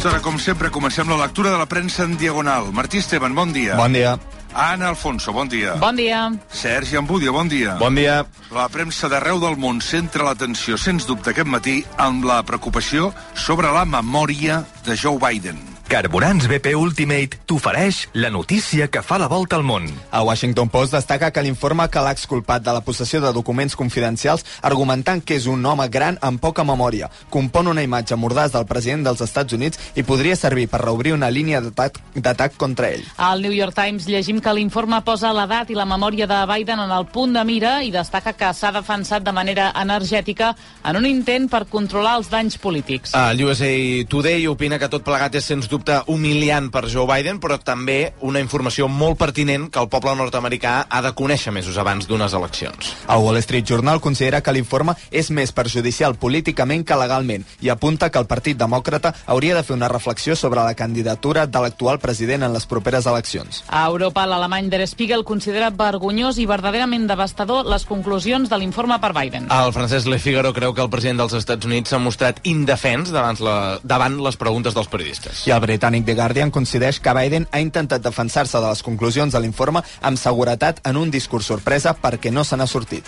aquesta hora, com sempre, comencem la lectura de la premsa en diagonal. Martí Esteban, bon dia. Bon dia. Anna Alfonso, bon dia. Bon dia. Sergi Ambudio, bon dia. Bon dia. La premsa d'arreu del món centra l'atenció, sens dubte, aquest matí amb la preocupació sobre la memòria de Joe Biden. Carburants BP Ultimate t'ofereix la notícia que fa la volta al món. El Washington Post destaca que l'informe que l'ha exculpat de la possessió de documents confidencials argumentant que és un home gran amb poca memòria, compon una imatge mordàs del president dels Estats Units i podria servir per reobrir una línia d'atac contra ell. Al New York Times llegim que l'informe posa l'edat i la memòria de Biden en el punt de mira i destaca que s'ha defensat de manera energètica en un intent per controlar els danys polítics. El USA Today opina que tot plegat és sens dubte dubte humiliant per Joe Biden, però també una informació molt pertinent que el poble nord-americà ha de conèixer mesos abans d'unes eleccions. El Wall Street Journal considera que l'informe és més perjudicial políticament que legalment i apunta que el Partit Demòcrata hauria de fer una reflexió sobre la candidatura de l'actual president en les properes eleccions. A Europa, l'alemany Der Spiegel considera vergonyós i verdaderament devastador les conclusions de l'informe per Biden. El francès Le Figaro creu que el president dels Estats Units s'ha mostrat indefens davant, la, davant les preguntes dels periodistes. I el britànic The Guardian coincideix que Biden ha intentat defensar-se de les conclusions de l'informe amb seguretat en un discurs sorpresa perquè no se n'ha sortit.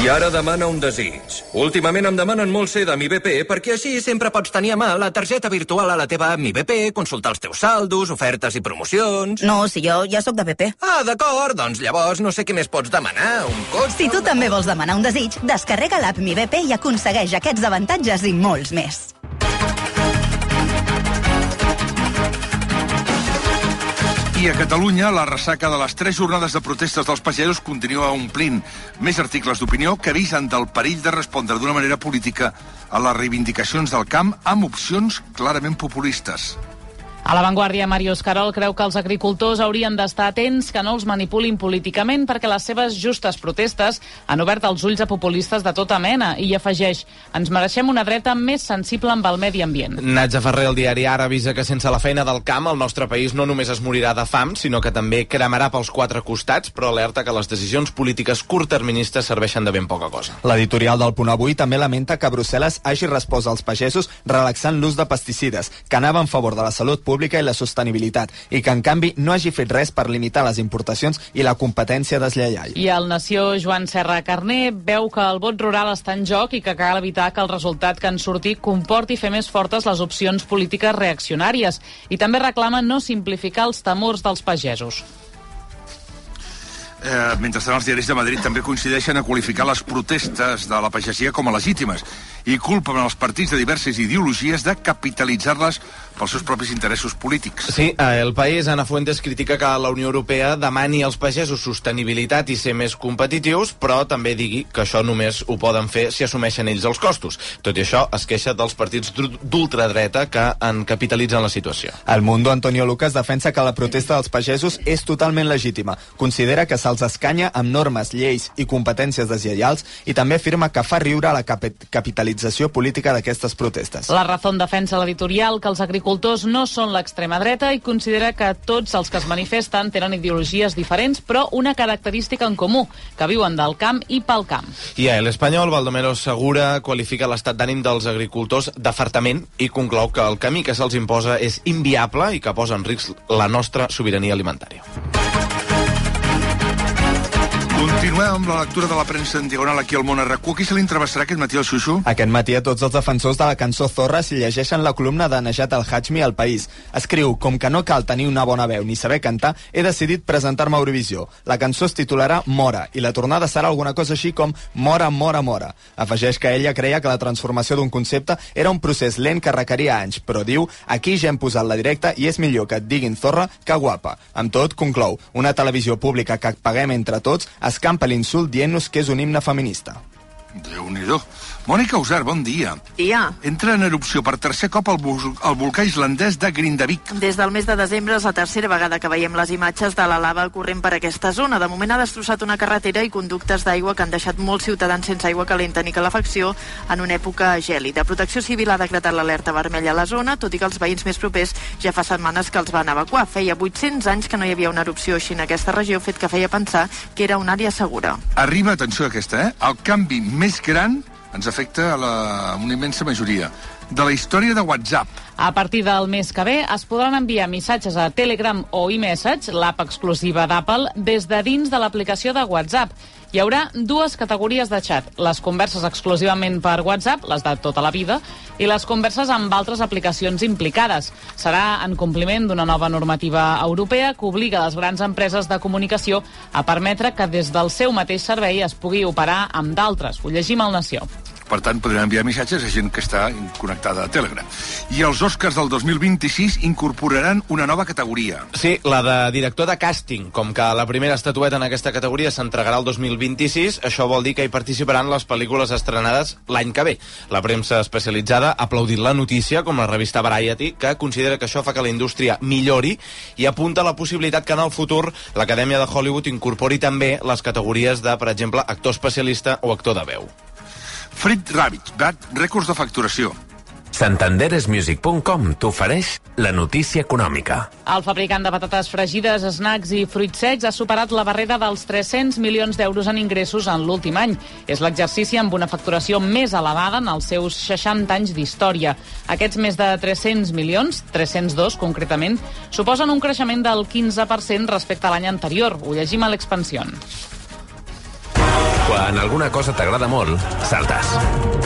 I ara demana un desig. Últimament em demanen molt ser de mi BP perquè així sempre pots tenir a mà la targeta virtual a la teva Mi BP, consultar els teus saldos, ofertes i promocions... No, si jo ja sóc de BP. Ah, d'acord, doncs llavors no sé què més pots demanar, un cotxe... Si tu també vols demanar un desig, descarrega l'app Mi BP i aconsegueix aquests avantatges i molts més. I a Catalunya, la ressaca de les tres jornades de protestes dels pagesos continua omplint més articles d'opinió que avisen del perill de respondre d'una manera política a les reivindicacions del camp amb opcions clarament populistes. A l'avantguàrdia, Màrius Carol creu que els agricultors haurien d'estar atents que no els manipulin políticament perquè les seves justes protestes han obert els ulls a populistes de tota mena i afegeix ens mereixem una dreta més sensible amb el medi ambient. Natja Ferrer, el diari Ara, avisa que sense la feina del camp el nostre país no només es morirà de fam, sinó que també cremarà pels quatre costats, però alerta que les decisions polítiques curtterministes serveixen de ben poca cosa. L'editorial del Punt Avui també lamenta que Brussel·les hagi respost als pagesos relaxant l'ús de pesticides, que anava en favor de la salut pública pública i la sostenibilitat i que en canvi no hagi fet res per limitar les importacions i la competència deslleial. I el Nació Joan Serra Carné veu que el vot rural està en joc i que cal evitar que el resultat que en surti comporti fer més fortes les opcions polítiques reaccionàries i també reclama no simplificar els temors dels pagesos. Eh, mentrestant, els diaris de Madrid també coincideixen a qualificar les protestes de la pagesia com a legítimes i culpen els partits de diverses ideologies de capitalitzar-les pels seus propis interessos polítics. Sí, a El País, Ana Fuentes critica que la Unió Europea demani als pagesos sostenibilitat i ser més competitius, però també digui que això només ho poden fer si assumeixen ells els costos. Tot i això, es queixa dels partits d'ultradreta que en capitalitzen la situació. El Mundo, Antonio Lucas, defensa que la protesta dels pagesos és totalment legítima. Considera que se'ls escanya amb normes, lleis i competències deslleials i també afirma que fa riure la cap capitalització política d'aquestes protestes. La Razón defensa l'editorial que els agricultors no són l'extrema dreta i considera que tots els que es manifesten tenen ideologies diferents, però una característica en comú, que viuen del camp i pel camp. I a l'Espanyol, Baldomero Segura qualifica l'estat d'ànim dels agricultors d'afartament i conclou que el camí que se'ls imposa és inviable i que posa en risc la nostra sobirania alimentària. Continuem amb la lectura de la premsa en diagonal aquí al món RAC1. Qui se l'entrevistarà aquest matí al Xuxu? Aquest matí a tots els defensors de la cançó Zorra si llegeixen la columna de Najat Al-Hajmi al País. Escriu, com que no cal tenir una bona veu ni saber cantar, he decidit presentar-me a Eurovisió. La cançó es titularà Mora, i la tornada serà alguna cosa així com Mora, Mora, Mora. Afegeix que ella creia que la transformació d'un concepte era un procés lent que requeria anys, però diu, aquí ja hem posat la directa i és millor que et diguin zorra que guapa. Amb tot, conclou, una televisió pública que paguem entre tots escampa l'insult dient-nos que és un himne feminista. Déu-n'hi-do. Mònica Usar, bon dia. Dia. Entra en erupció per tercer cop el, el volcà islandès de Grindavik. Des del mes de desembre és la tercera vegada que veiem les imatges de la lava corrent per aquesta zona. De moment ha destrossat una carretera i conductes d'aigua que han deixat molts ciutadans sense aigua calenta ni calefacció en una època gèlida. Protecció Civil ha decretat l'alerta vermella a la zona, tot i que els veïns més propers ja fa setmanes que els van evacuar. Feia 800 anys que no hi havia una erupció així en aquesta regió, fet que feia pensar que era una àrea segura. Arriba, atenció aquesta, eh? El canvi més gran ens afecta a, la, a una immensa majoria de la història de WhatsApp. A partir del mes que ve es podran enviar missatges a Telegram o iMessage, l'app exclusiva d'Apple, des de dins de l'aplicació de WhatsApp. Hi haurà dues categories de xat, les converses exclusivament per WhatsApp, les de tota la vida, i les converses amb altres aplicacions implicades. Serà en compliment d'una nova normativa europea que obliga les grans empreses de comunicació a permetre que des del seu mateix servei es pugui operar amb d'altres. Ho llegim al Nació. Per tant, podrem enviar missatges a gent que està connectada a Telegram. I els Oscars del 2026 incorporaran una nova categoria. Sí, la de director de càsting. Com que la primera estatueta en aquesta categoria s'entregarà el 2026, això vol dir que hi participaran les pel·lícules estrenades l'any que ve. La premsa especialitzada ha aplaudit la notícia, com la revista Variety, que considera que això fa que la indústria millori i apunta la possibilitat que en el futur l'Acadèmia de Hollywood incorpori també les categories de, per exemple, actor especialista o actor de veu. Frit Rabbit, bat rècords de facturació. Santanderesmusic.com t'ofereix la notícia econòmica. El fabricant de patates fregides, snacks i fruits secs ha superat la barrera dels 300 milions d'euros en ingressos en l'últim any. És l'exercici amb una facturació més elevada en els seus 60 anys d'història. Aquests més de 300 milions, 302 concretament, suposen un creixement del 15% respecte a l'any anterior. Ho llegim a l'Expansió. Quan alguna cosa t'agrada molt, saltes.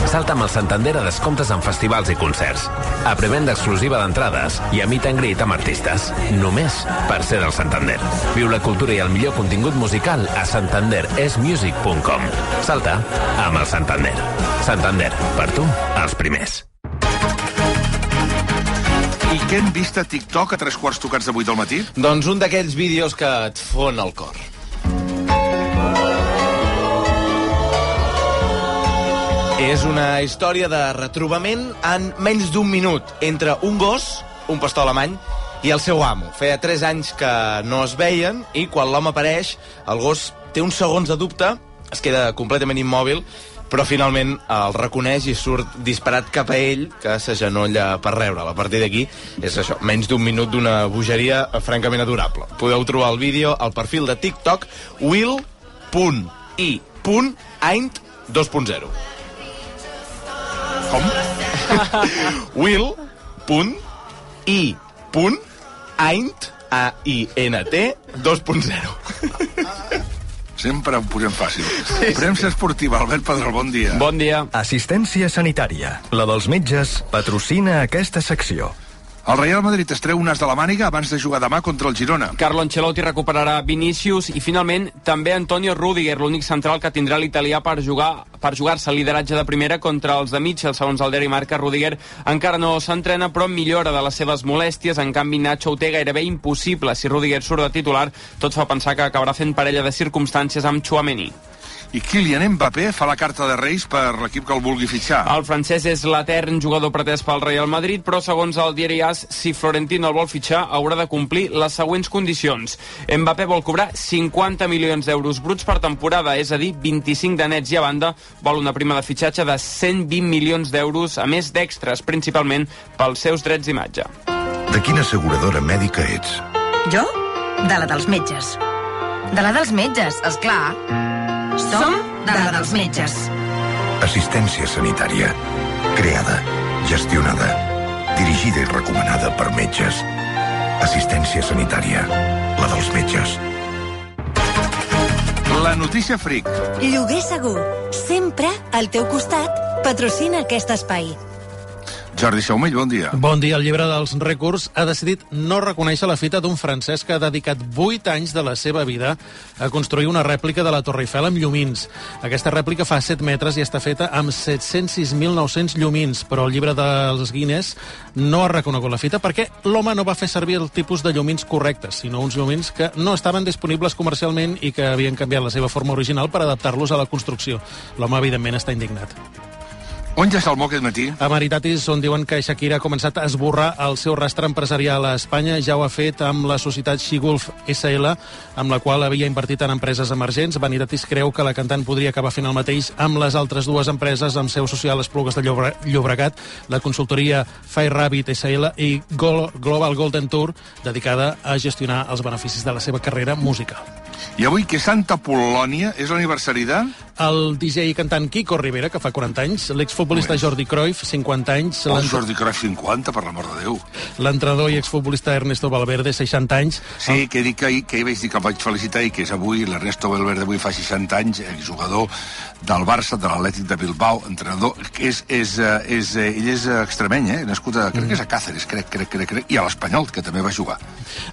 Salta amb el Santander a descomptes en festivals i concerts. A prevenda exclusiva d'entrades i a meet and greet amb artistes. Només per ser del Santander. Viu la cultura i el millor contingut musical a santanderesmusic.com. Salta amb el Santander. Santander, per tu, els primers. I què hem vist a TikTok a tres quarts tocats de vuit del matí? Doncs un d'aquells vídeos que et fon el cor. És una història de retrobament en menys d'un minut entre un gos, un pastor alemany, i el seu amo. Feia 3 anys que no es veien i quan l'home apareix, el gos té uns segons de dubte, es queda completament immòbil, però finalment el reconeix i surt disparat cap a ell, que s'agenolla per reure'l. A partir d'aquí, és això, menys d'un minut d'una bogeria francament adorable. Podeu trobar el vídeo al perfil de TikTok will.i.aint 2.0. Com? will.i.aint A-I-N-T 2.0. Sempre ho posem fàcil. Premsa esportiva, Albert Pedrol, bon dia. Bon dia. Assistència sanitària. La dels metges patrocina aquesta secció. El Real Madrid es treu un as de la màniga abans de jugar demà contra el Girona. Carlo Ancelotti recuperarà Vinícius i finalment també Antonio Rudiger, l'únic central que tindrà l'italià per jugar per jugar-se el lideratge de primera contra els de Mitchell, segons el diari Marca. Rudiger encara no s'entrena, però millora de les seves molèsties. En canvi, Nacho ho té gairebé impossible. Si Rudiger surt de titular, tot fa pensar que acabarà fent parella de circumstàncies amb Chouameni. I Kylian Mbappé fa la carta de Reis per l'equip que el vulgui fitxar. El francès és l'etern jugador pretès pel Real Madrid, però segons el diari AS, si Florentino el vol fitxar, haurà de complir les següents condicions. Mbappé vol cobrar 50 milions d'euros bruts per temporada, és a dir, 25 de nets i a banda vol una prima de fitxatge de 120 milions d'euros, a més d'extras, principalment pels seus drets d'imatge. De quina asseguradora mèdica ets? Jo? De la dels metges. De la dels metges, és clar. Som de la dels metges. Assistència sanitària. Creada, gestionada, dirigida i recomanada per metges. Assistència sanitària. La dels metges. La notícia fric. Lloguer segur. Sempre al teu costat. Patrocina aquest espai. Jordi Saumell, bon dia. Bon dia. El llibre dels rècords ha decidit no reconèixer la fita d'un francès que ha dedicat 8 anys de la seva vida a construir una rèplica de la Torre Eiffel amb llumins. Aquesta rèplica fa 7 metres i està feta amb 706.900 llumins, però el llibre dels Guinness no ha reconegut la fita perquè l'home no va fer servir el tipus de llumins correctes, sinó uns llumins que no estaven disponibles comercialment i que havien canviat la seva forma original per adaptar-los a la construcció. L'home, evidentment, està indignat. On ja està el moc aquest matí? A Maritatis, on diuen que Shakira ha començat a esborrar el seu rastre empresarial a Espanya, ja ho ha fet amb la societat Xigulf SL, amb la qual havia invertit en empreses emergents. Vanitatis creu que la cantant podria acabar fent el mateix amb les altres dues empreses amb seu social Esplugues de Llobre Llobregat, la consultoria Fire Rabbit SL i Global Golden Tour, dedicada a gestionar els beneficis de la seva carrera musical. I avui que Santa Polònia és l'aniversari de... El DJ i cantant Kiko Rivera, que fa 40 anys, l'exfutbolista Jordi Cruyff, 50 anys, Oh, Jordi Cruyff 50, per l'amor de Déu. l'entrenador i exfutbolista Ernesto Valverde, 60 anys, Sí, que dic que, ahir, que ahir vaig dir que el vaig felicitar i que és avui, l'Ernesto Valverde avui fa 60 anys, jugador del Barça, de l'Atlètic de Bilbao, entrenador, que és, és, eh, és, eh, ell és extremeny, eh? nascut a, crec que és a Cáceres, crec, crec, crec, crec, i a l'Espanyol, que també va jugar.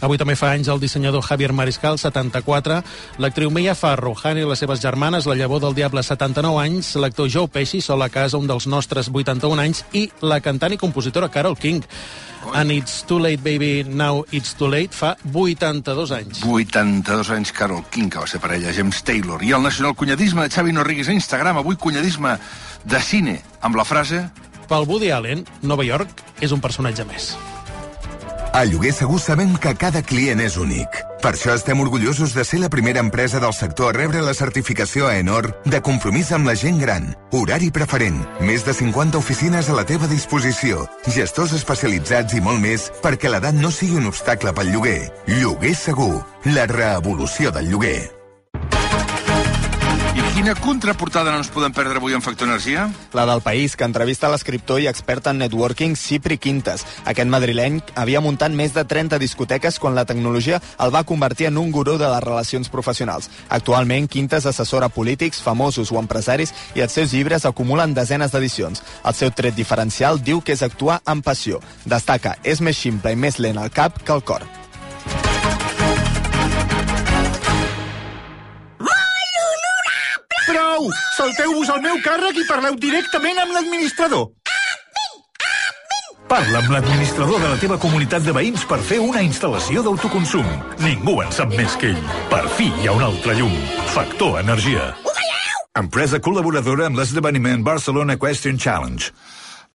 Avui també fa anys el dissenyador Javier Mariscal, 74, l'actriu Mia Farro, Han i les seves germanes, la llavor del diable, 79 anys, l'actor Joe Pesci, sol a casa, un dels nostres 81 anys, i la cantant i compositora Carol King. And It's Too Late Baby, Now It's Too Late, fa 82 anys. 82 anys Carol King, que va ser parella James Taylor. I el nacional cunyadisme de Xavi Norrigues a Instagram, avui cunyadisme de cine, amb la frase... Pel Woody Allen, Nova York és un personatge més. A Lloguer Segur sabem que cada client és únic. Per això estem orgullosos de ser la primera empresa del sector a rebre la certificació ENOR de compromís amb la gent gran. Horari preferent, més de 50 oficines a la teva disposició, gestors especialitzats i molt més perquè l'edat no sigui un obstacle pel lloguer. Lloguer Segur, la revolució del lloguer. Quina contraportada no ens podem perdre avui en Factor Energia? La del País, que entrevista l'escriptor i expert en networking Cipri Quintes. Aquest madrileny havia muntat més de 30 discoteques quan la tecnologia el va convertir en un gurú de les relacions professionals. Actualment, Quintes assessora polítics, famosos o empresaris i els seus llibres acumulen desenes d'edicions. El seu tret diferencial diu que és actuar amb passió. Destaca, és més ximple i més lent al cap que al cor. Salteu-vos al meu càrrec i parleu directament amb l'administrador. Parla amb l'administrador de la teva comunitat de veïns per fer una instal·lació d'autoconsum. Ningú en sap més que ell. Per fi hi ha un altre llum. Factor Energia. Empresa col·laboradora amb l'esdeveniment Barcelona Question Challenge.